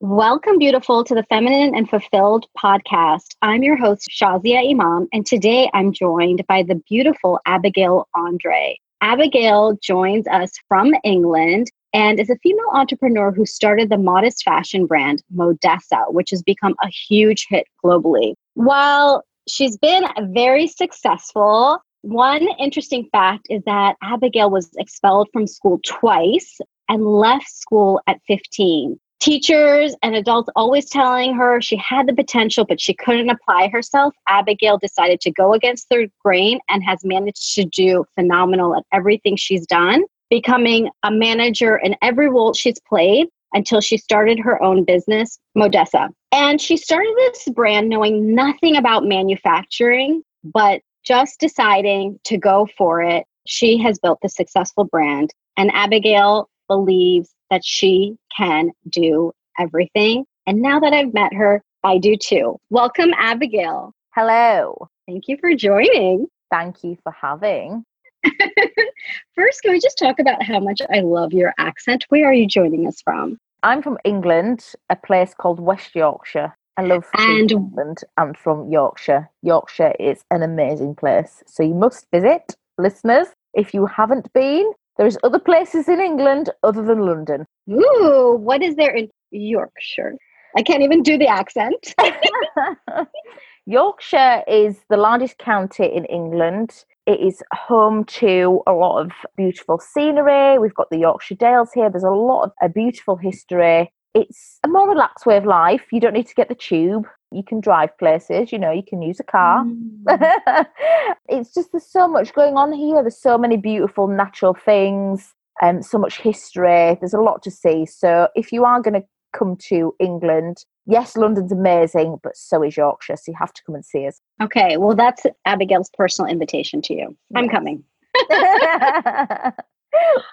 Welcome, beautiful, to the Feminine and Fulfilled podcast. I'm your host, Shazia Imam, and today I'm joined by the beautiful Abigail Andre. Abigail joins us from England and is a female entrepreneur who started the modest fashion brand Modessa, which has become a huge hit globally. While she's been very successful, one interesting fact is that Abigail was expelled from school twice and left school at 15 teachers and adults always telling her she had the potential, but she couldn't apply herself, Abigail decided to go against the grain and has managed to do phenomenal at everything she's done, becoming a manager in every role she's played until she started her own business, Modessa. And she started this brand knowing nothing about manufacturing, but just deciding to go for it. She has built the successful brand. And Abigail believes that she can do everything. And now that I've met her, I do too. Welcome, Abigail. Hello. Thank you for joining. Thank you for having. First, can we just talk about how much I love your accent? Where are you joining us from? I'm from England, a place called West Yorkshire. I love and England and from Yorkshire. Yorkshire is an amazing place. So you must visit, listeners. If you haven't been, there's other places in England other than London. Ooh, what is there in Yorkshire? I can't even do the accent. Yorkshire is the largest county in England. It is home to a lot of beautiful scenery. We've got the Yorkshire Dales here. There's a lot of a beautiful history. It's a more relaxed way of life. You don't need to get the tube you can drive places you know you can use a car mm. it's just there's so much going on here there's so many beautiful natural things and um, so much history there's a lot to see so if you are going to come to england yes london's amazing but so is yorkshire so you have to come and see us okay well that's abigail's personal invitation to you yes. i'm coming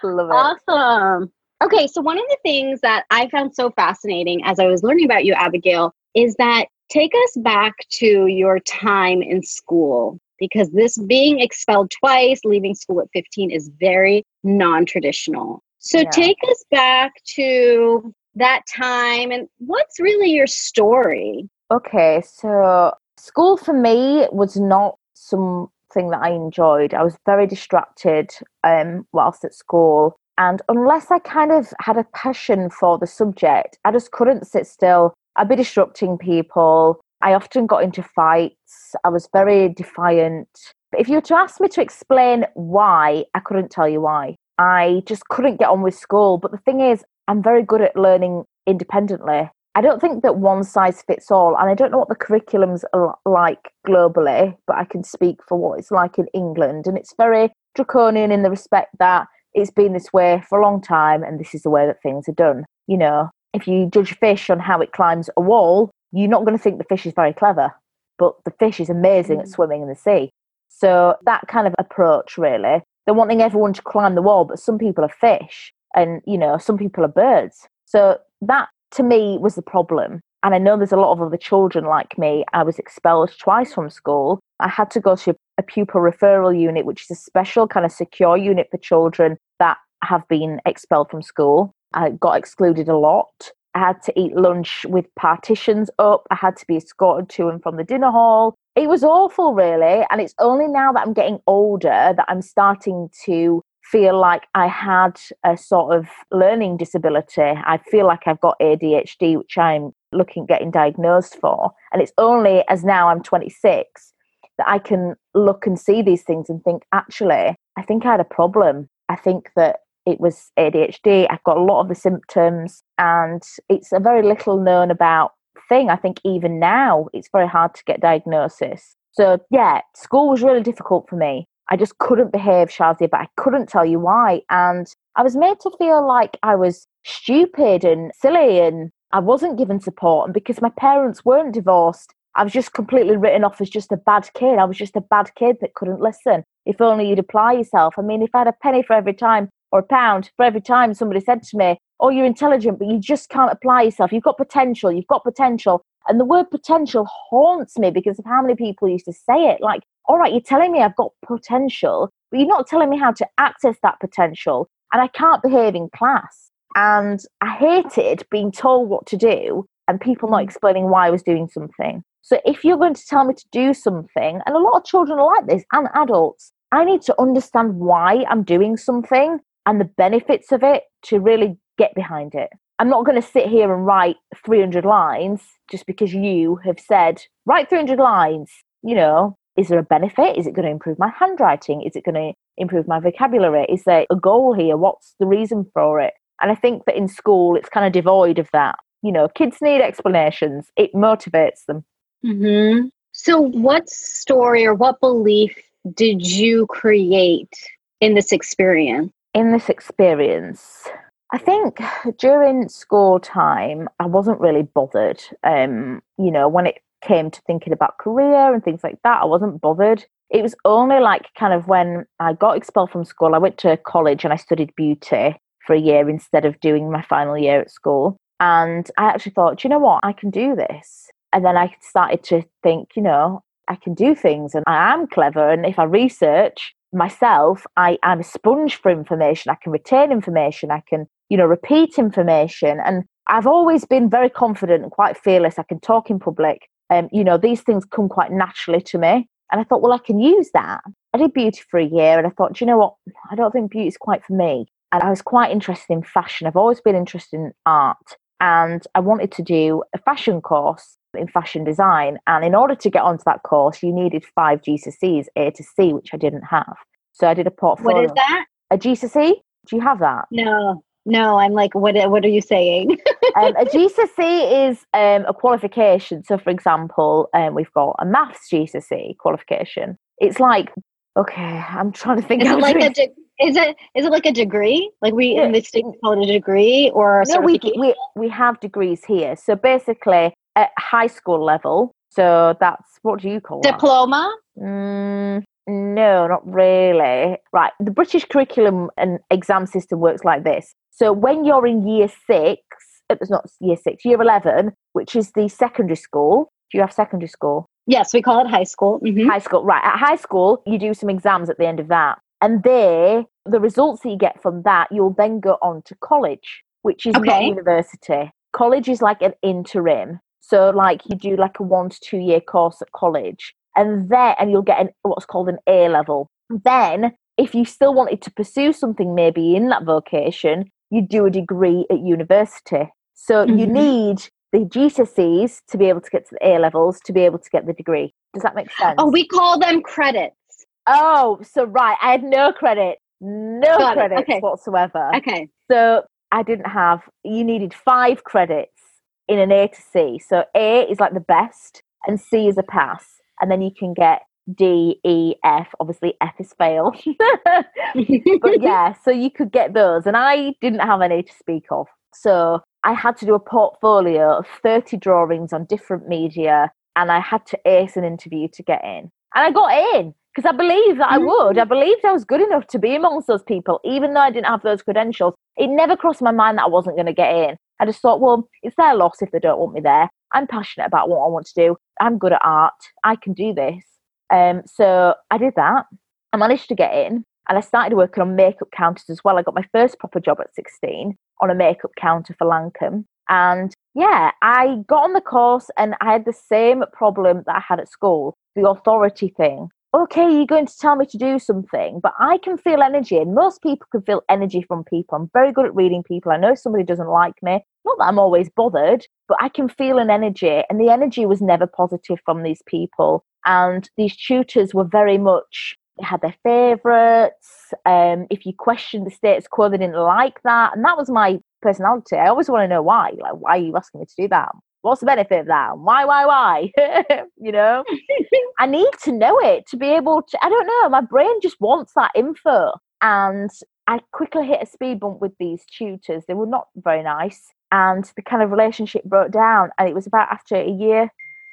Love it. Awesome. Okay, so one of the things that I found so fascinating as I was learning about you, Abigail, is that Take us back to your time in school because this being expelled twice, leaving school at 15 is very non traditional. So yeah. take us back to that time and what's really your story? Okay, so school for me was not something that I enjoyed. I was very distracted um, whilst at school. And unless I kind of had a passion for the subject, I just couldn't sit still I'd be disrupting people. I often got into fights. I was very defiant. But if you were to ask me to explain why, I couldn't tell you why. I just couldn't get on with school. But the thing is, I'm very good at learning independently. I don't think that one size fits all, and I don't know what the curriculums are like globally, but I can speak for what it's like in England. And it's very draconian in the respect that it's been this way for a long time, and this is the way that things are done. You know, if you judge a fish on how it climbs a wall, you're not going to think the fish is very clever, but the fish is amazing mm. at swimming in the sea. So that kind of approach, really, they're wanting everyone to climb the wall, but some people are fish, and you know, some people are birds. So that to me was the problem. And I know there's a lot of other children like me. I was expelled twice from school. I had to go to a pupil referral unit, which is a special kind of secure unit for children that have been expelled from school. I got excluded a lot. I had to eat lunch with partitions up. I had to be escorted to and from the dinner hall. It was awful, really. And it's only now that I'm getting older that I'm starting to feel like I had a sort of learning disability. I feel like I've got ADHD, which I'm looking getting diagnosed for. And it's only as now I'm 26 that I can look and see these things and think, actually, I think I had a problem. I think that it was ADHD. I've got a lot of the symptoms, and it's a very little known about thing. I think even now it's very hard to get diagnosis. So yeah, school was really difficult for me. I just couldn't behave, Shazia, but I couldn't tell you why. And I was made to feel like I was stupid and silly and I wasn't given support. And because my parents weren't divorced, I was just completely written off as just a bad kid. I was just a bad kid that couldn't listen. If only you'd apply yourself. I mean, if I had a penny for every time or a pound for every time somebody said to me, Oh, you're intelligent, but you just can't apply yourself. You've got potential, you've got potential. And the word potential haunts me because of how many people used to say it. Like, all right, you're telling me I've got potential, but you're not telling me how to access that potential. And I can't behave in class. And I hated being told what to do and people not mm. explaining why I was doing something. So if you're going to tell me to do something, and a lot of children are like this and adults, I need to understand why I'm doing something and the benefits of it to really get behind it. I'm not going to sit here and write 300 lines just because you have said, write 300 lines. You know, is there a benefit? Is it going to improve my handwriting? Is it going to improve my vocabulary? Is there a goal here? What's the reason for it? And I think that in school, it's kind of devoid of that. You know, kids need explanations, it motivates them. Mm-hmm. So, what story or what belief did you create in this experience? In this experience, I think during school time, I wasn't really bothered. Um, you know, when it came to thinking about career and things like that, I wasn't bothered. It was only like kind of when I got expelled from school, I went to college and I studied beauty for a year instead of doing my final year at school. And I actually thought, you know what, I can do this. And then I started to think, you know, I can do things and I am clever. And if I research myself, I, I'm a sponge for information. I can retain information. I can, you know, repeat information. And I've always been very confident and quite fearless. I can talk in public. Um, you know, these things come quite naturally to me. And I thought, well, I can use that. I did beauty for a year and I thought, you know what? I don't think beauty is quite for me. And I was quite interested in fashion. I've always been interested in art. And I wanted to do a fashion course in fashion design. And in order to get onto that course, you needed five GCSEs, A to C, which I didn't have. So I did a portfolio. What is that? A GCSE? Do you have that? No, no. I'm like, what? What are you saying? um, a GCSE is um, a qualification. So, for example, um, we've got a maths GCSE qualification. It's like, okay, I'm trying to think. Is it like a de- is it is it like a degree? Like we in the states call it a degree or a no, we, we we have degrees here. So basically, at high school level. So that's what do you call diploma? Mm, no, not really. Right. The British curriculum and exam system works like this. So when you're in year six, it was not year six, year 11, which is the secondary school. Do you have secondary school? Yes, we call it high school. Mm-hmm. High school, right. At high school, you do some exams at the end of that. And there, the results that you get from that, you'll then go on to college, which is okay. not university. College is like an interim. So, like, you do like a one to two year course at college, and then and you'll get an, what's called an A level. Then, if you still wanted to pursue something maybe in that vocation, you do a degree at university. So, mm-hmm. you need the GCSEs to be able to get to the A levels to be able to get the degree. Does that make sense? Oh, we call them credits. Oh, so right. I had no credit, no Got credits okay. whatsoever. Okay. So I didn't have, you needed five credits in an A to C. So A is like the best and C is a pass. And then you can get D, E, F. Obviously, F is fail. but yeah, so you could get those. And I didn't have any to speak of. So I had to do a portfolio of 30 drawings on different media and I had to ace an interview to get in. And I got in because I believed that I would. I mm. believed I was good enough to be amongst those people, even though I didn't have those credentials. It never crossed my mind that I wasn't going to get in. I just thought, well, it's their loss if they don't want me there. I'm passionate about what I want to do. I'm good at art. I can do this. Um, so I did that. I managed to get in and I started working on makeup counters as well. I got my first proper job at 16 on a makeup counter for Lancome. And yeah, I got on the course and I had the same problem that I had at school the authority thing okay, you're going to tell me to do something, but I can feel energy, and most people can feel energy from people. I'm very good at reading people. I know somebody doesn't like me. Not that I'm always bothered, but I can feel an energy, and the energy was never positive from these people. And these tutors were very much had their favourites. Um, if you questioned the status quo, they didn't like that, and that was my personality. I always want to know why. Like, why are you asking me to do that? What's the benefit of that? Why, why, why? you know, I need to know it to be able to. I don't know. My brain just wants that info. And I quickly hit a speed bump with these tutors. They were not very nice. And the kind of relationship broke down. And it was about after a year,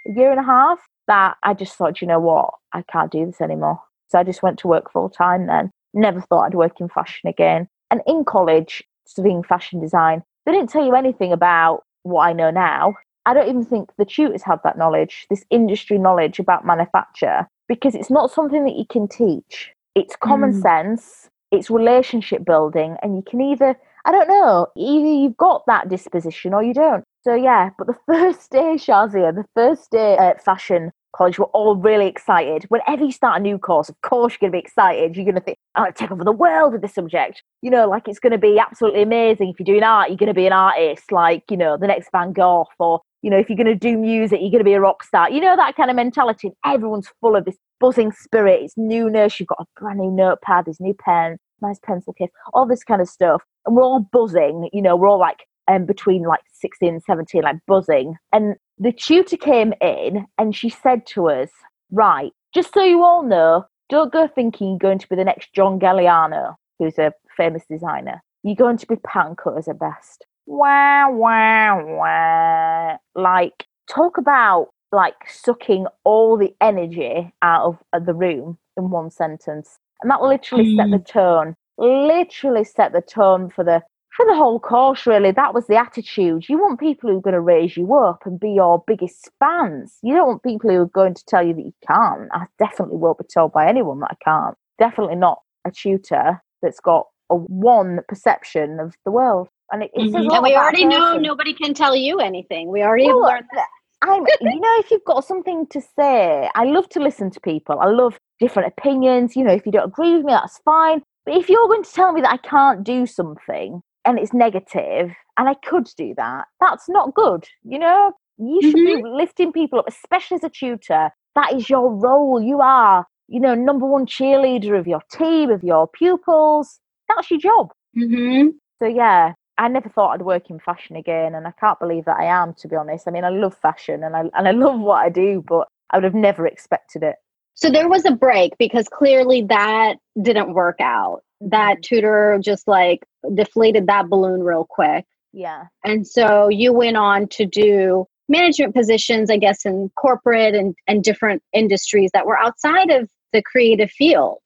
a year and a half, that I just thought, you know what? I can't do this anymore. So I just went to work full time then. Never thought I'd work in fashion again. And in college, studying fashion design, they didn't tell you anything about what I know now. I don't even think the tutors had that knowledge, this industry knowledge about manufacture, because it's not something that you can teach. It's common mm. sense, it's relationship building, and you can either I don't know. Either you've got that disposition or you don't. So yeah, but the first day, Shazia, the first day at fashion college, we're all really excited. Whenever you start a new course, of course you're going to be excited. You're going to think, I'm going to take over the world with this subject. You know, like it's going to be absolutely amazing. If you're doing art, you're going to be an artist, like, you know, the next Van Gogh. Or, you know, if you're going to do music, you're going to be a rock star. You know, that kind of mentality. Everyone's full of this buzzing spirit. It's newness. You've got a brand new notepad, this new pen, nice pencil case, all this kind of stuff. And we're all buzzing. You know, we're all like, um, between like 16 and 17, like buzzing. And the tutor came in and she said to us, Right, just so you all know, don't go thinking you're going to be the next John Galliano, who's a famous designer. You're going to be pattern cutters at best. Wah, wah, wah. Like, talk about like sucking all the energy out of the room in one sentence. And that literally mm. set the mm. tone, literally set the tone for the for the whole course, really, that was the attitude. You want people who are going to raise you up and be your biggest fans. You don't want people who are going to tell you that you can't. I definitely won't be told by anyone that I can't. Definitely not a tutor that's got a one perception of the world. And, it, it mm-hmm. and we already know nobody can tell you anything. We already well, learned that. I'm, you know, if you've got something to say, I love to listen to people. I love different opinions. You know, if you don't agree with me, that's fine. But if you're going to tell me that I can't do something, and it's negative and I could do that, that's not good. You know, you should mm-hmm. be lifting people up, especially as a tutor. That is your role. You are, you know, number one cheerleader of your team, of your pupils. That's your job. Mm-hmm. So, yeah, I never thought I'd work in fashion again. And I can't believe that I am, to be honest. I mean, I love fashion and I, and I love what I do, but I would have never expected it. So there was a break because clearly that didn't work out. That mm-hmm. tutor just like deflated that balloon real quick. Yeah. And so you went on to do management positions, I guess, in corporate and, and different industries that were outside of the creative field.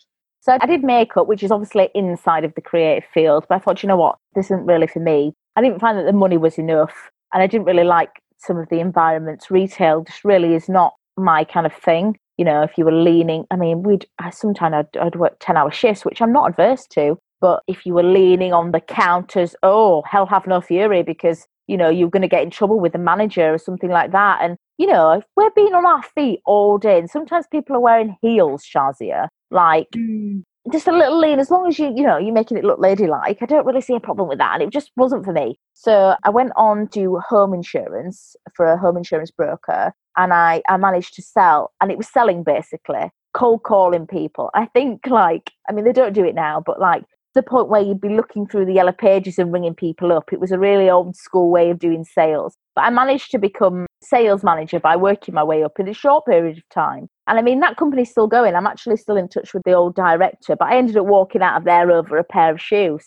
So I did makeup, which is obviously inside of the creative field, but I thought, you know what, this isn't really for me. I didn't find that the money was enough, and I didn't really like some of the environments. Retail just really is not my kind of thing. You know, if you were leaning, I mean, we'd sometimes I'd, I'd work 10 hour shifts, which I'm not adverse to, but if you were leaning on the counters, oh, hell have no fury because, you know, you're going to get in trouble with the manager or something like that. And, you know, we're being on our feet all day, and sometimes people are wearing heels, Shazia, like mm. just a little lean, as long as you, you know, you're making it look ladylike, I don't really see a problem with that. And it just wasn't for me. So I went on to home insurance for a home insurance broker and I, I managed to sell, and it was selling basically cold calling people. I think like I mean they don't do it now, but like the point where you'd be looking through the yellow pages and ringing people up. It was a really old school way of doing sales. But I managed to become sales manager by working my way up in a short period of time. And I mean, that company's still going. I'm actually still in touch with the old director, but I ended up walking out of there over a pair of shoes.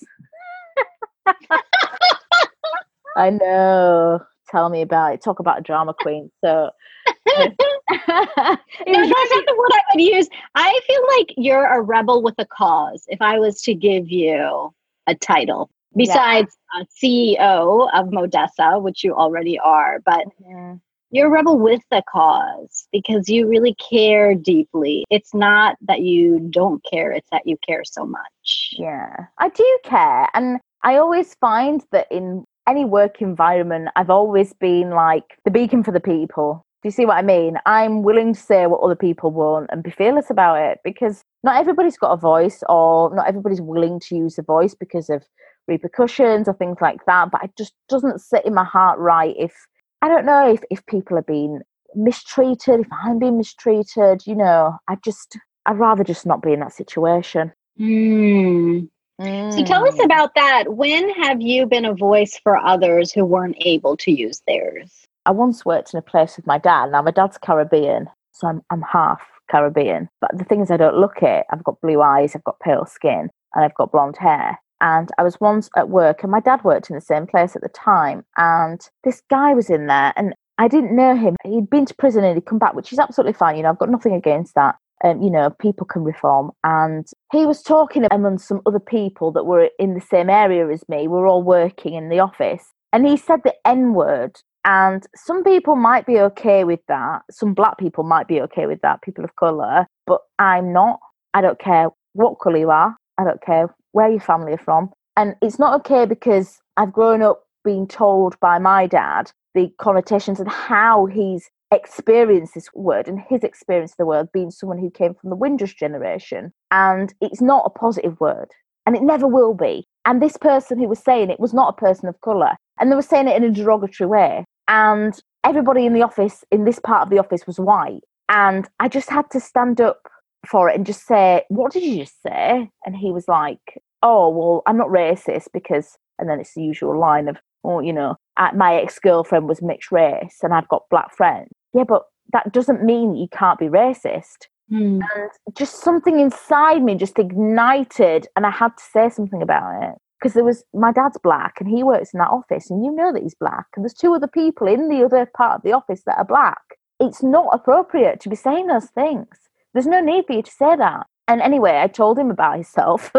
I know. Tell me about it. Talk about a drama queen. So no, that's not the word I would use. I feel like you're a rebel with a cause. If I was to give you a title, besides yeah. CEO of Modessa, which you already are, but mm-hmm. You're a rebel with a cause because you really care deeply. It's not that you don't care; it's that you care so much. Yeah, I do care, and I always find that in any work environment, I've always been like the beacon for the people. Do you see what I mean? I'm willing to say what other people want and be fearless about it because not everybody's got a voice or not everybody's willing to use a voice because of repercussions or things like that. But it just doesn't sit in my heart right if I don't know if, if people are being mistreated, if I'm being mistreated, you know, I just I'd rather just not be in that situation. Mm. Mm. So tell us hmm. about that. When have you been a voice for others who weren't able to use theirs? I once worked in a place with my dad. Now my dad's Caribbean, so I'm I'm half Caribbean. But the thing is, I don't look it. I've got blue eyes, I've got pale skin, and I've got blonde hair. And I was once at work, and my dad worked in the same place at the time. And this guy was in there, and I didn't know him. He'd been to prison and he'd come back, which is absolutely fine. You know, I've got nothing against that. Um, you know, people can reform. And he was talking among some other people that were in the same area as me. We were all working in the office. And he said the N word and some people might be okay with that. Some black people might be okay with that, people of colour. But I'm not. I don't care what colour you are. I don't care where your family are from. And it's not okay because I've grown up being told by my dad the connotations and how he's experienced this word and his experience of the word being someone who came from the Windrush generation. And it's not a positive word, and it never will be. And this person who was saying it was not a person of colour, and they were saying it in a derogatory way. And everybody in the office, in this part of the office, was white. And I just had to stand up for it and just say, What did you just say? And he was like, Oh, well, I'm not racist because, and then it's the usual line of, Oh, you know, my ex girlfriend was mixed race and I've got black friends. Yeah, but that doesn't mean you can't be racist. Mm. And just something inside me just ignited, and I had to say something about it because there was my dad's black and he works in that office, and you know that he's black, and there's two other people in the other part of the office that are black. It's not appropriate to be saying those things. There's no need for you to say that. And anyway, I told him about himself,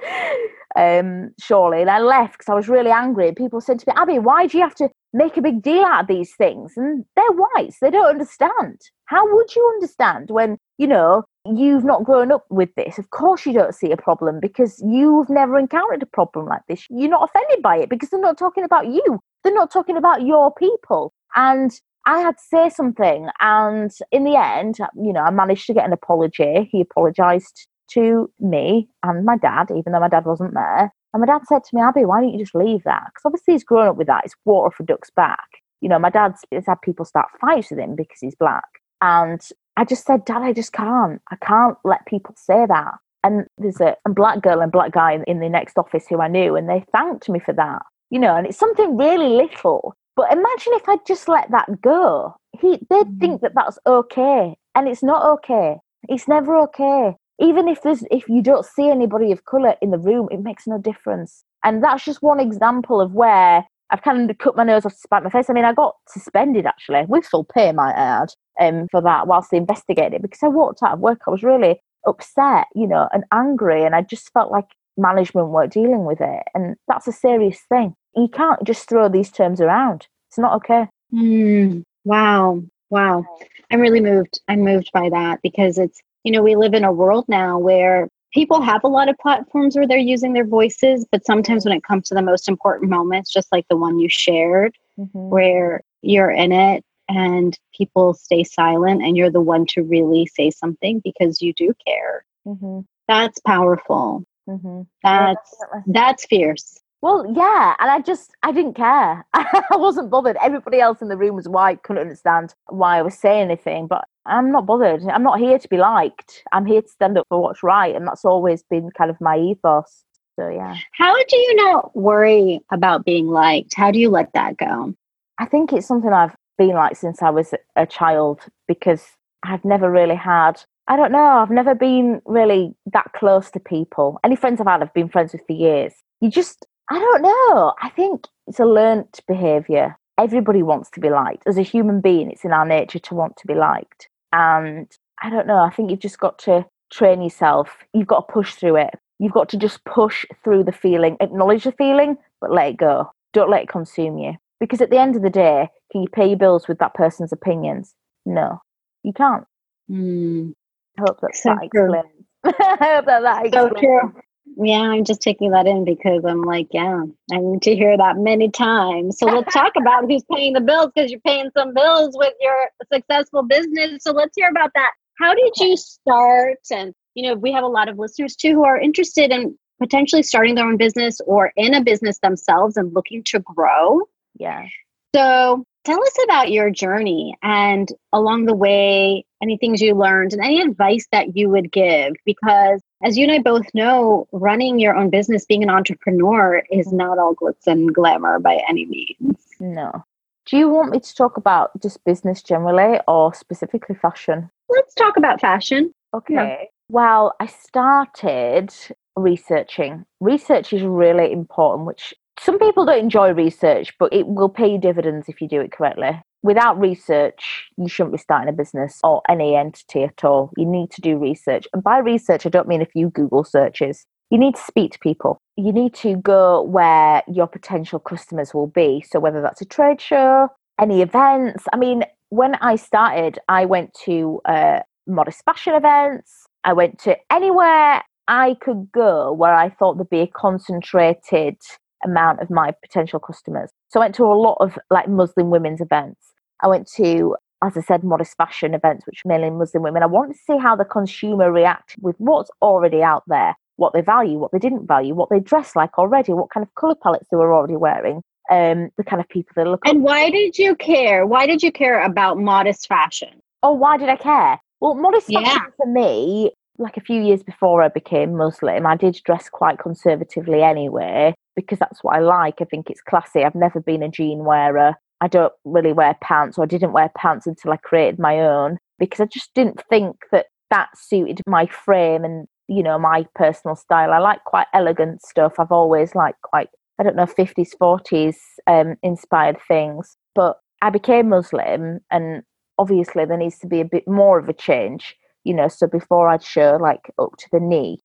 um, surely, and I left because I was really angry. People said to me, Abby, why do you have to make a big deal out of these things? And they're whites, they don't understand. How would you understand when, you know, you've not grown up with this? Of course, you don't see a problem because you've never encountered a problem like this. You're not offended by it because they're not talking about you, they're not talking about your people. And I had to say something, and in the end, you know, I managed to get an apology. He apologized to me and my dad, even though my dad wasn't there. And my dad said to me, Abby, why don't you just leave that? Because obviously he's grown up with that. It's water for ducks back. You know, my dad's had people start fights with him because he's black. And I just said, Dad, I just can't. I can't let people say that. And there's a, a black girl and black guy in, in the next office who I knew, and they thanked me for that. You know, and it's something really little but imagine if I'd just let that go. He, they'd mm. think that that's okay, and it's not okay. It's never okay. Even if there's, if you don't see anybody of color in the room, it makes no difference. And that's just one example of where I've kind of cut my nose off to spite my face. I mean, I got suspended actually with full pay, might I add, um, for that whilst they investigated it because I walked out of work. I was really upset, you know, and angry, and I just felt like management weren't dealing with it, and that's a serious thing you can't just throw these terms around. It's not okay. Mm, wow. Wow. I'm really moved. I'm moved by that because it's, you know, we live in a world now where people have a lot of platforms where they're using their voices, but sometimes when it comes to the most important moments, just like the one you shared, mm-hmm. where you're in it and people stay silent and you're the one to really say something because you do care. Mm-hmm. That's powerful. Mm-hmm. That's yeah, that's fierce. Well, yeah, and I just I didn't care. I wasn't bothered. Everybody else in the room was white, couldn't understand why I was saying anything, but I'm not bothered. I'm not here to be liked. I'm here to stand up for what's right, and that's always been kind of my ethos. So yeah. How do you not worry about being liked? How do you let that go? I think it's something I've been like since I was a child because I've never really had I don't know. I've never been really that close to people. Any friends I've had, I've been friends with for years. You just I don't know. I think it's a learnt behavior. Everybody wants to be liked. As a human being, it's in our nature to want to be liked. And I don't know. I think you've just got to train yourself. You've got to push through it. You've got to just push through the feeling, acknowledge the feeling, but let it go. Don't let it consume you. Because at the end of the day, can you pay your bills with that person's opinions? No, you can't. Mm. I hope that so that explains. I hope that that explains. So true. Yeah, I'm just taking that in because I'm like, yeah, I need to hear that many times. So let's talk about who's paying the bills because you're paying some bills with your successful business. So let's hear about that. How did you start? And, you know, we have a lot of listeners too who are interested in potentially starting their own business or in a business themselves and looking to grow. Yeah. So tell us about your journey and along the way, any things you learned and any advice that you would give because as you and I both know, running your own business, being an entrepreneur, is not all glitz and glamour by any means. No. Do you want me to talk about just business generally or specifically fashion? Let's talk about fashion. Okay. Well, I started researching. Research is really important, which some people don't enjoy research, but it will pay dividends if you do it correctly without research, you shouldn't be starting a business or any entity at all. You need to do research. And by research, I don't mean a few Google searches. You need to speak to people. You need to go where your potential customers will be. So, whether that's a trade show, any events. I mean, when I started, I went to uh, modest fashion events. I went to anywhere I could go where I thought there'd be a concentrated amount of my potential customers. So I went to a lot of like Muslim women's events. I went to, as I said, modest fashion events, which mainly Muslim women. I wanted to see how the consumer reacted with what's already out there, what they value, what they didn't value, what they dress like already, what kind of colour palettes they were already wearing, um, the kind of people they look. And why did you care? Why did you care about modest fashion? Oh, why did I care? Well, modest fashion yeah. for me, like a few years before I became Muslim, I did dress quite conservatively anyway because that's what I like. I think it's classy. I've never been a jean wearer. I don't really wear pants, or I didn't wear pants until I created my own because I just didn't think that that suited my frame and you know my personal style. I like quite elegant stuff. I've always liked quite I don't know 50s 40s um, inspired things, but I became Muslim and obviously there needs to be a bit more of a change. You know, so before I'd show like up to the knee,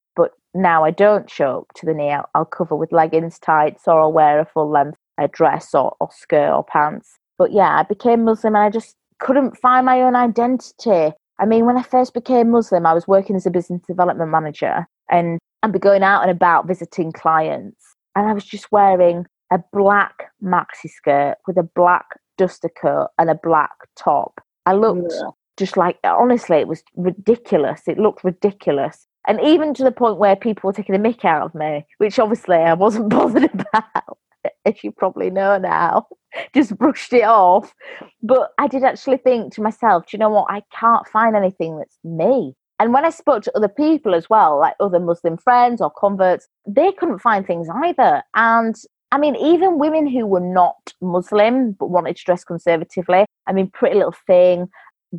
now I don't show up to the knee. I'll, I'll cover with leggings, tights, or I'll wear a full length a uh, dress or, or skirt or pants. But yeah, I became Muslim and I just couldn't find my own identity. I mean, when I first became Muslim, I was working as a business development manager and I'd be going out and about visiting clients. And I was just wearing a black maxi skirt with a black duster coat and a black top. I looked yeah. just like, honestly, it was ridiculous. It looked ridiculous. And even to the point where people were taking a mick out of me, which obviously I wasn't bothered about as you probably know now, just brushed it off. But I did actually think to myself, do you know what? I can't find anything that's me. And when I spoke to other people as well, like other Muslim friends or converts, they couldn't find things either. And I mean, even women who were not Muslim but wanted to dress conservatively, I mean, Pretty Little Thing,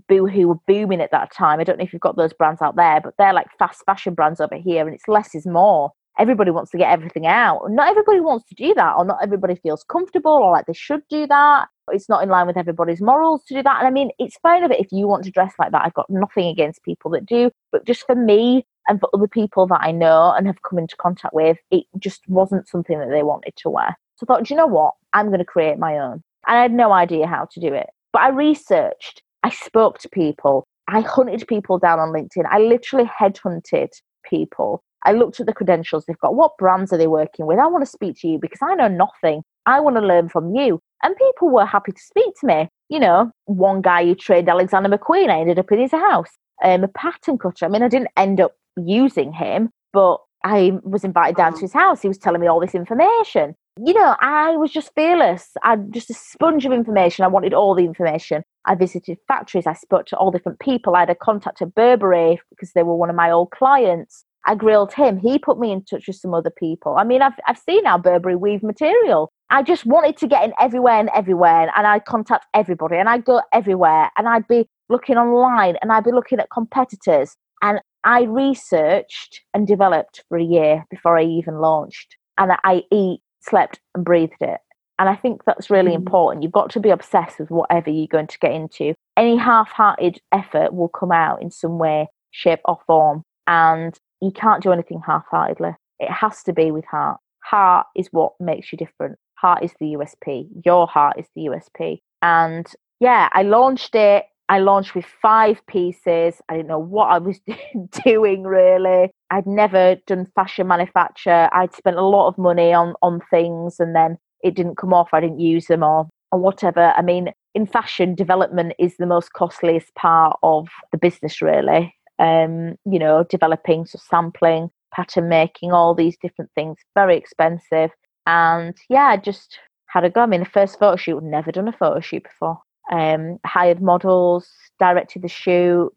Boohoo were booming at that time. I don't know if you've got those brands out there, but they're like fast fashion brands over here, and it's less is more everybody wants to get everything out. Not everybody wants to do that, or not everybody feels comfortable, or like they should do that. It's not in line with everybody's morals to do that. And I mean, it's fine of it if you want to dress like that. I've got nothing against people that do, but just for me and for other people that I know and have come into contact with, it just wasn't something that they wanted to wear. So I thought, do you know what? I'm going to create my own. And I had no idea how to do it. But I researched, I spoke to people, I hunted people down on LinkedIn. I literally headhunted people I looked at the credentials they've got. What brands are they working with? I want to speak to you because I know nothing. I want to learn from you. And people were happy to speak to me. You know, one guy who trained Alexander McQueen, I ended up in his house. Um, a pattern cutter. I mean, I didn't end up using him, but I was invited down to uh-huh. his house. He was telling me all this information. You know, I was just fearless. I'm just a sponge of information. I wanted all the information. I visited factories. I spoke to all different people. I had a contact at Burberry because they were one of my old clients. I grilled him. He put me in touch with some other people. I mean, I've, I've seen our Burberry weave material. I just wanted to get in everywhere and everywhere. And I'd contact everybody and I'd go everywhere and I'd be looking online and I'd be looking at competitors. And I researched and developed for a year before I even launched. And I eat, slept, and breathed it. And I think that's really mm. important. You've got to be obsessed with whatever you're going to get into. Any half hearted effort will come out in some way, shape, or form. And you can't do anything half-heartedly. It has to be with heart. Heart is what makes you different. Heart is the USP. Your heart is the USP. And yeah, I launched it. I launched with five pieces. I didn't know what I was doing really. I'd never done fashion manufacture. I'd spent a lot of money on on things and then it didn't come off. I didn't use them or or whatever. I mean, in fashion, development is the most costliest part of the business, really um, you know, developing, so sampling, pattern making, all these different things, very expensive. And yeah, I just had a go. I mean, the first photo shoot, never done a photo shoot before. Um, hired models, directed the shoot,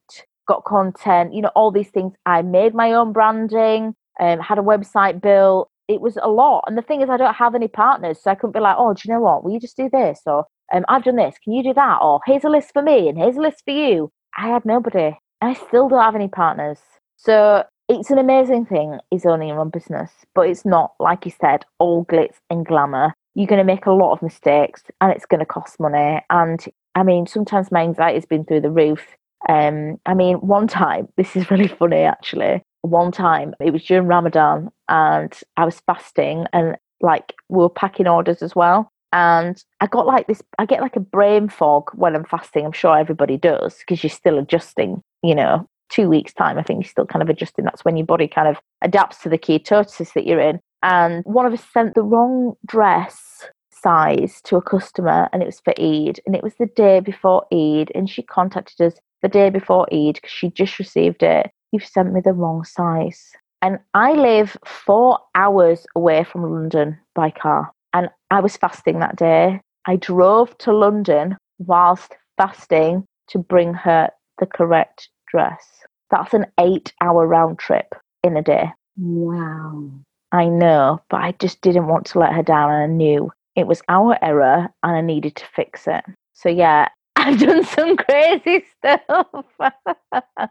got content, you know, all these things. I made my own branding, um, had a website built. It was a lot. And the thing is, I don't have any partners. So I couldn't be like, oh, do you know what? Will you just do this? Or um, I've done this. Can you do that? Or here's a list for me and here's a list for you. I had nobody. and I still don't have any partners. So it's an amazing thing is owning your own business, but it's not, like you said, all glitz and glamour. You're going to make a lot of mistakes and it's going to cost money. And I mean, sometimes my anxiety's been through the roof. Um, I mean, one time, this is really funny actually. One time, it was during Ramadan and I was fasting and like we were packing orders as well. And I got like this, I get like a brain fog when I'm fasting. I'm sure everybody does because you're still adjusting you know, two weeks' time. I think you're still kind of adjusting. That's when your body kind of adapts to the ketosis that you're in. And one of us sent the wrong dress size to a customer and it was for Eid. And it was the day before Eid. And she contacted us the day before Eid because she just received it. You've sent me the wrong size. And I live four hours away from London by car. And I was fasting that day. I drove to London whilst fasting to bring her the correct dress. That's an eight hour round trip in a day. Wow. I know, but I just didn't want to let her down and I knew it was our error and I needed to fix it. So, yeah, I've done some crazy stuff.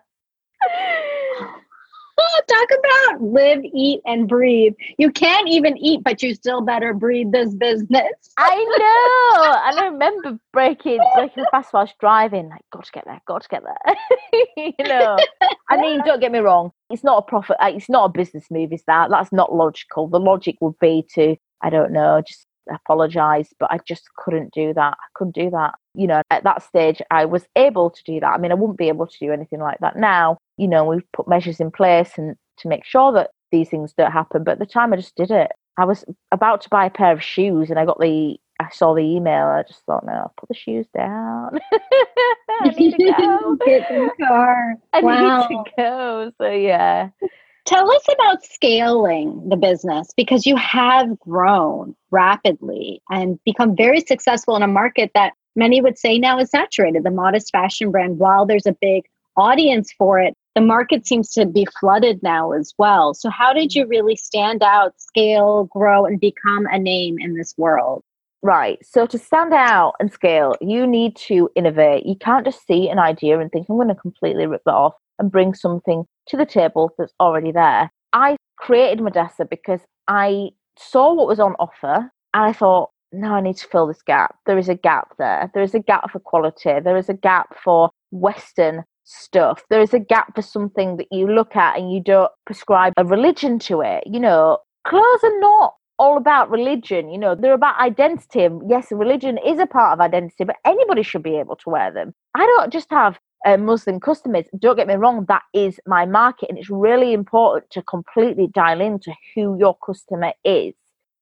Oh, talk about live, eat, and breathe. You can't even eat, but you still better breathe this business. I know. I remember breaking breaking fast whilst driving. Like, got to get there, got to get there. you know. I mean, don't get me wrong. It's not a profit. Uh, it's not a business move. Is that? That's not logical. The logic would be to, I don't know, just apologize but i just couldn't do that i couldn't do that you know at that stage i was able to do that i mean i wouldn't be able to do anything like that now you know we've put measures in place and to make sure that these things don't happen but at the time i just did it. I was about to buy a pair of shoes and i got the i saw the email i just thought no I'll put the shoes down. I need to go. Get in the car. I wow. need to go so yeah. Tell us about scaling the business because you have grown rapidly and become very successful in a market that many would say now is saturated. The modest fashion brand, while there's a big audience for it, the market seems to be flooded now as well. So, how did you really stand out, scale, grow, and become a name in this world? Right. So, to stand out and scale, you need to innovate. You can't just see an idea and think, I'm going to completely rip that off and bring something to the table that's already there. I created Modessa because I saw what was on offer and I thought, no, I need to fill this gap. There is a gap there. There is a gap for quality. There is a gap for Western stuff. There is a gap for something that you look at and you don't prescribe a religion to it. You know, clothes are not all about religion. You know, they're about identity. Yes, religion is a part of identity, but anybody should be able to wear them. I don't just have uh, Muslim customers. Don't get me wrong, that is my market, and it's really important to completely dial into who your customer is.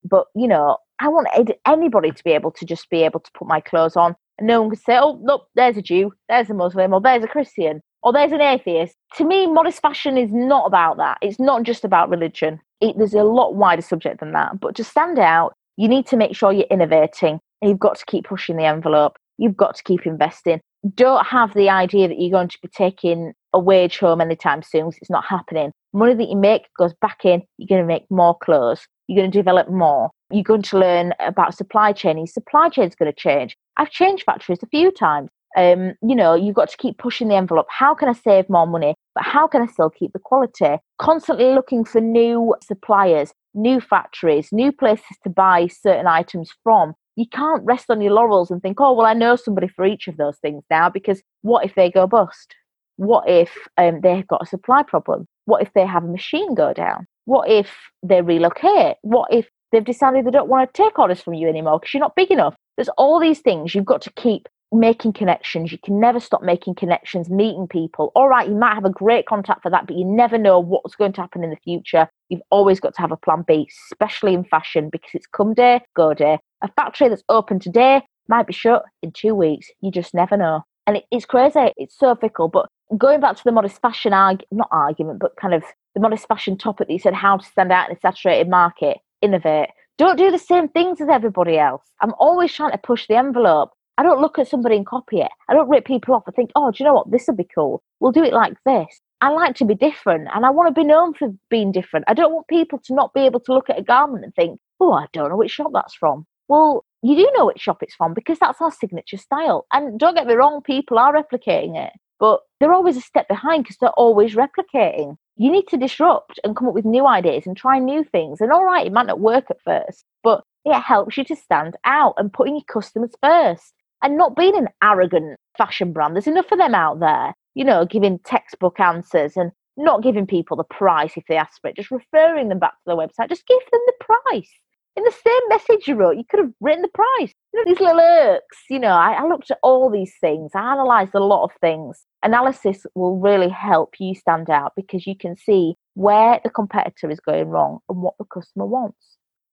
But you know, I want anybody to be able to just be able to put my clothes on, and no one can say, "Oh, look, there's a Jew, there's a Muslim, or there's a Christian, or there's an atheist." To me, modest fashion is not about that. It's not just about religion. It, there's a lot wider subject than that. But to stand out, you need to make sure you're innovating, and you've got to keep pushing the envelope. You've got to keep investing don't have the idea that you're going to be taking a wage home anytime soon because it's not happening. Money that you make goes back in, you're going to make more clothes, you're going to develop more, you're going to learn about supply chain. Your supply chain is going to change. I've changed factories a few times. Um, you know, you've got to keep pushing the envelope. How can I save more money? But how can I still keep the quality? Constantly looking for new suppliers, new factories, new places to buy certain items from you can't rest on your laurels and think, oh, well, I know somebody for each of those things now because what if they go bust? What if um, they've got a supply problem? What if they have a machine go down? What if they relocate? What if they've decided they don't want to take orders from you anymore because you're not big enough? There's all these things you've got to keep making connections. You can never stop making connections, meeting people. All right, you might have a great contact for that, but you never know what's going to happen in the future. You've always got to have a plan B, especially in fashion, because it's come day, go day. A factory that's open today might be shut in two weeks. You just never know. And it, it's crazy. It's so fickle. But going back to the modest fashion arg- not argument, but kind of the modest fashion topic that you said how to stand out in a saturated market, innovate. Don't do the same things as everybody else. I'm always trying to push the envelope. I don't look at somebody and copy it. I don't rip people off and think, oh, do you know what? This would be cool. We'll do it like this. I like to be different and I want to be known for being different. I don't want people to not be able to look at a garment and think, oh, I don't know which shop that's from. Well, you do know which shop it's from because that's our signature style. And don't get me wrong, people are replicating it, but they're always a step behind because they're always replicating. You need to disrupt and come up with new ideas and try new things. And all right, it might not work at first, but it helps you to stand out and putting your customers first and not being an arrogant fashion brand. There's enough of them out there, you know, giving textbook answers and not giving people the price if they ask for it, just referring them back to the website. Just give them the price in the same message you wrote, you could have written the price. You know, these little irks, you know, I, I looked at all these things. I analysed a lot of things. Analysis will really help you stand out because you can see where the competitor is going wrong and what the customer wants.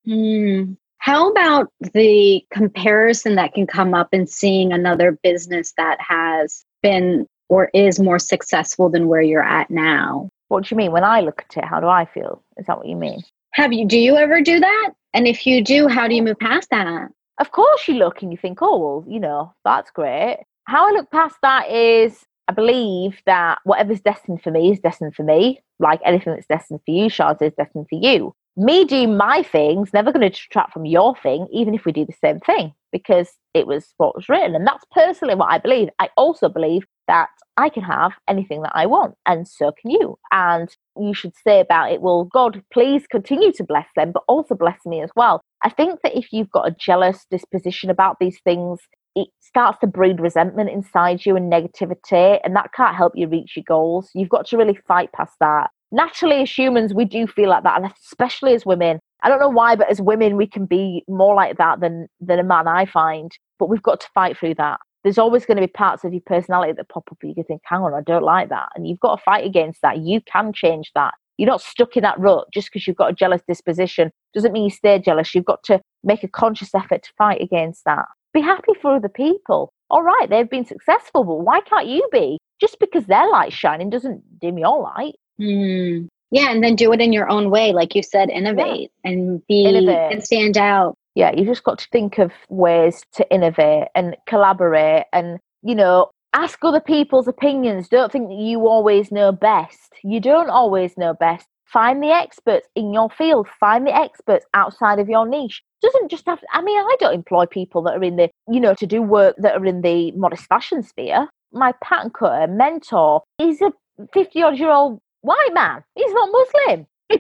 Mm. How about the comparison that can come up in seeing another business that has been or is more successful than where you're at now? What do you mean? When I look at it, how do I feel? Is that what you mean? Have you do you ever do that? And if you do, how do you move past that? Of course you look and you think, oh well, you know, that's great. How I look past that is I believe that whatever's destined for me is destined for me. Like anything that's destined for you, Shaz, is destined for you. Me doing my thing's never going to detract from your thing, even if we do the same thing, because it was what was written. And that's personally what I believe. I also believe that I can have anything that I want, and so can you. And you should say about it, well, God, please continue to bless them, but also bless me as well. I think that if you've got a jealous disposition about these things, it starts to breed resentment inside you and negativity, and that can't help you reach your goals. You've got to really fight past that. Naturally, as humans, we do feel like that, and especially as women. I don't know why, but as women, we can be more like that than than a man. I find, but we've got to fight through that there's always going to be parts of your personality that pop up and you can think, hang on, I don't like that. And you've got to fight against that. You can change that. You're not stuck in that rut just because you've got a jealous disposition. Doesn't mean you stay jealous. You've got to make a conscious effort to fight against that. Be happy for other people. All right, they've been successful, but why can't you be? Just because their light's shining doesn't dim your light. Mm. Yeah, and then do it in your own way, like you said, innovate yeah. and be innovate. and stand out yeah, you've just got to think of ways to innovate and collaborate and, you know, ask other people's opinions. Don't think that you always know best. You don't always know best. Find the experts in your field, find the experts outside of your niche. Doesn't just have, I mean, I don't employ people that are in the, you know, to do work that are in the modest fashion sphere. My pattern cutter mentor, he's a 50 odd year old white man. He's not Muslim.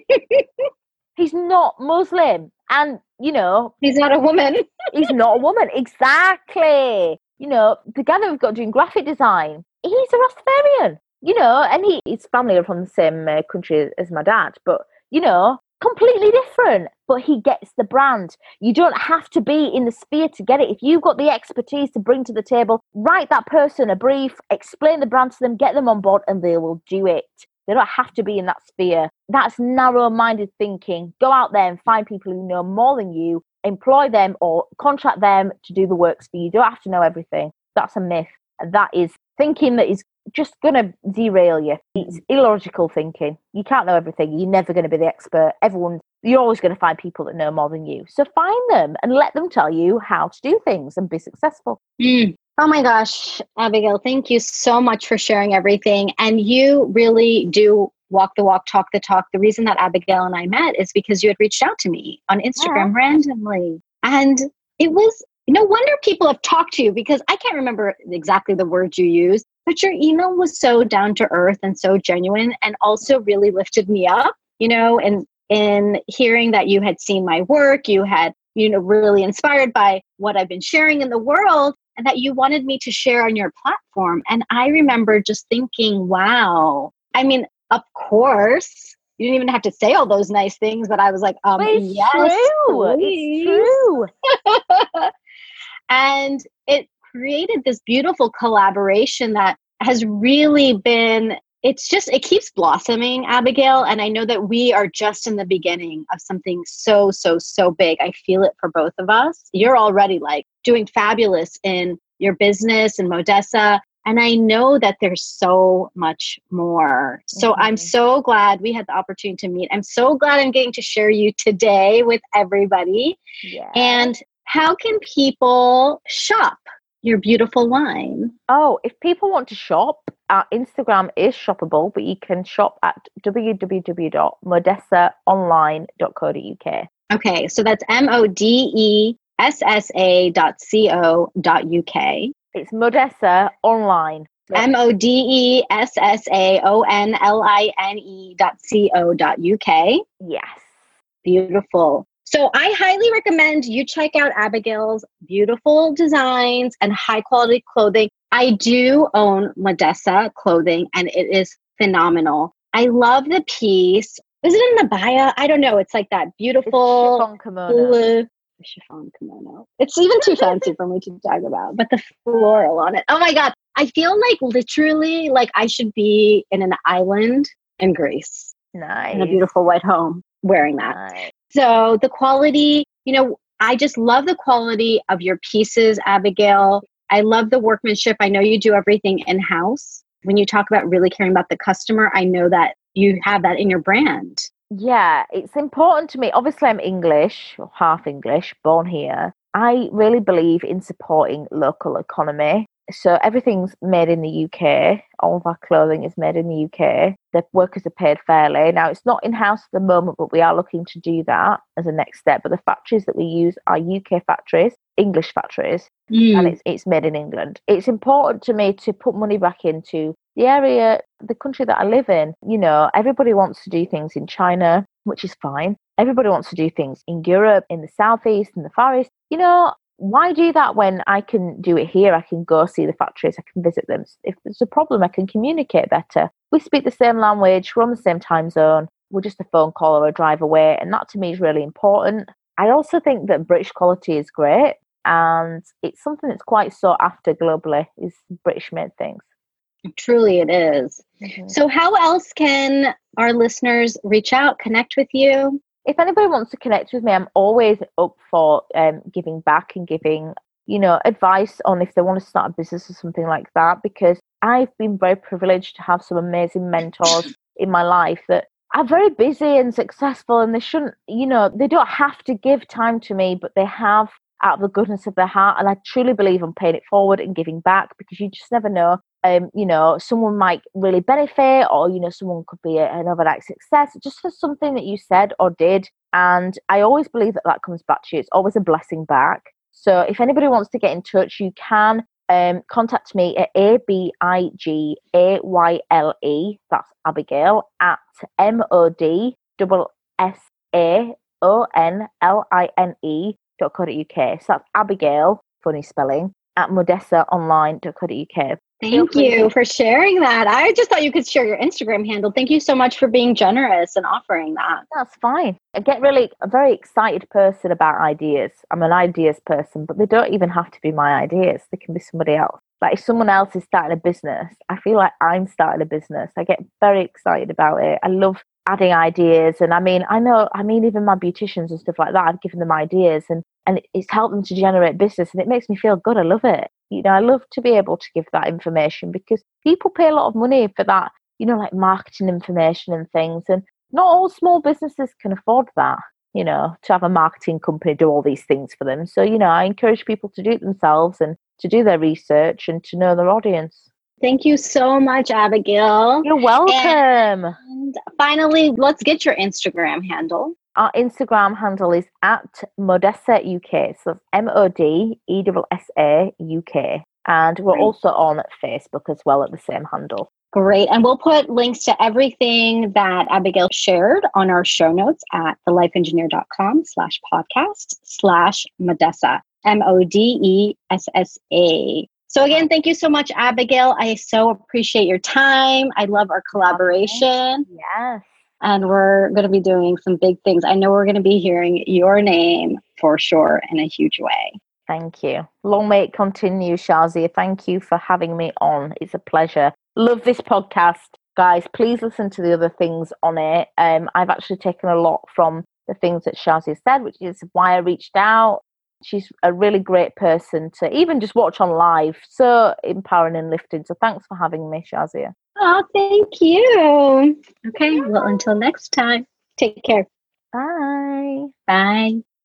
he's not Muslim. And, you know, he's not a woman. he's not a woman. Exactly. You know, together we've got doing graphic design. He's a Rastafarian, you know, and he, his family are from the same uh, country as my dad, but, you know, completely different. But he gets the brand. You don't have to be in the sphere to get it. If you've got the expertise to bring to the table, write that person a brief, explain the brand to them, get them on board, and they will do it. They don't have to be in that sphere. That's narrow minded thinking. Go out there and find people who know more than you, employ them or contract them to do the works for you. You don't have to know everything. That's a myth. That is thinking that is just going to derail you. It's illogical thinking. You can't know everything. You're never going to be the expert. Everyone, you're always going to find people that know more than you. So find them and let them tell you how to do things and be successful. Mm. Oh my gosh, Abigayle, thank you so much for sharing everything. And you really do walk the walk, talk the talk. The reason that Abigayle and I met is because you had reached out to me on Instagram yeah. randomly. And it was no wonder people have talked to you because I can't remember exactly the words you used, but your email was so down to earth and so genuine and also really lifted me up, you know, and in hearing that you had seen my work, you had, you know, really inspired by what I've been sharing in the world and that you wanted me to share on your platform. And I remember just thinking, wow. I mean, of course, you didn't even have to say all those nice things, but I was like, um, it's yes, true. Please. It's true. and it created this beautiful collaboration that has really been it's just it keeps blossoming abigayle and i know that we are just in the beginning of something so so so big i feel it for both of us you're already like doing fabulous in your business and modessa and i know that there's so much more so mm-hmm. i'm so glad we had the opportunity to meet i'm so glad i'm getting to share you today with everybody yeah. and how can people shop your beautiful wine? Oh, if people want to shop, our Instagram is shoppable, but you can shop at www.modessaonline.co.uk. Okay, so that's M O D E S S A dot C O dot UK. It's Modessa Online. M O D E S S A O N L I N E dot C O dot UK. Yes. Beautiful. So I highly recommend you check out Abigayle's beautiful designs and high quality clothing. I do own Modessa clothing and it is phenomenal. I love the piece. Is it in the bio? I don't know. It's like that beautiful chiffon kimono. blue chiffon kimono. It's even too fancy for me to talk about, but the floral on it. Oh my God. I feel like literally like I should be in an island in Greece Nice. in a beautiful white home wearing that. Nice. So the quality, you know, I just love the quality of your pieces, Abigayle. I love the workmanship. I know you do everything in house. When you talk about really caring about the customer, I know that you have that in your brand. Yeah, it's important to me. Obviously, I'm English, half English, born here. I really believe in supporting local economy. So everything's made in the UK. All of our clothing is made in the UK. The workers are paid fairly. Now it's not in house at the moment, but we are looking to do that as a next step. But the factories that we use are UK factories, English factories, Mm. and it's it's made in England. It's important to me to put money back into the area, the country that I live in. You know, everybody wants to do things in China, which is fine. Everybody wants to do things in Europe, in the southeast, in the far east. You know, why do that when I can do it here? I can go see the factories, I can visit them. If there's a problem, I can communicate better. We speak the same language, we're on the same time zone. We're just a phone call or a drive away, and that to me is really important. I also think that British quality is great and it's something that's quite sought after globally is British made things. Truly, it is. Mm-hmm. So, how else can our listeners reach out, connect with you? If anybody wants to connect with me, I'm always up for um, giving back and giving, you know, advice on if they want to start a business or something like that. Because I've been very privileged to have some amazing mentors in my life that are very busy and successful, and they shouldn't, you know, they don't have to give time to me, but they have out of the goodness of their heart. And I truly believe in paying it forward and giving back because you just never know. Um, you know, someone might really benefit, or you know, someone could be a, an overnight success just for something that you said or did. And I always believe that that comes back to you. It's always a blessing back. So if anybody wants to get in touch, you can um, contact me at a b i g a y l e. That's Abigayle at m o d double s a o n l i n e dot co dot uk. So that's Abigayle, funny spelling, at modessaonline.co.uk. Thank you for sharing that. I just thought you could share your Instagram handle. Thank you so much for being generous and offering that. That's fine. I get really a very excited person about ideas. I'm an ideas person, but they don't even have to be my ideas. They can be somebody else. Like if someone else is starting a business, I feel like I'm starting a business. I get very excited about it. I love adding ideas. And I mean, I know, I mean, even my beauticians and stuff like that, I've given them ideas and, and it's helped them to generate business and it makes me feel good. I love it. You know, I love to be able to give that information because people pay a lot of money for that, you know, like marketing information and things. And not all small businesses can afford that, you know, to have a marketing company do all these things for them. So, you know, I encourage people to do it themselves and to do their research and to know their audience. Thank you so much, Abigayle. You're welcome. And finally, let's get your Instagram handle. Our Instagram handle is at Modessa UK. So M O D E S S A UK. And we're Great. also on Facebook as well at the same handle. Great. And we'll put links to everything that Abigayle shared on our show notes at thelifeengineer.com slash podcast slash Modessa. M O D E S S A. So again, thank you so much, Abigayle. I so appreciate your time. I love our collaboration. Yes. And we're going to be doing some big things. I know we're going to be hearing your name for sure in a huge way. Thank you. Long may it continue, Shazia. Thank you for having me on. It's a pleasure. Love this podcast. Guys, please listen to the other things on it. Um, I've actually taken a lot from the things that Shazia said, which is why I reached out. She's a really great person to even just watch on live. So empowering and lifting. So thanks for having me, Shazia. Oh, thank you. Okay, well, until next time, take care. Bye. Bye.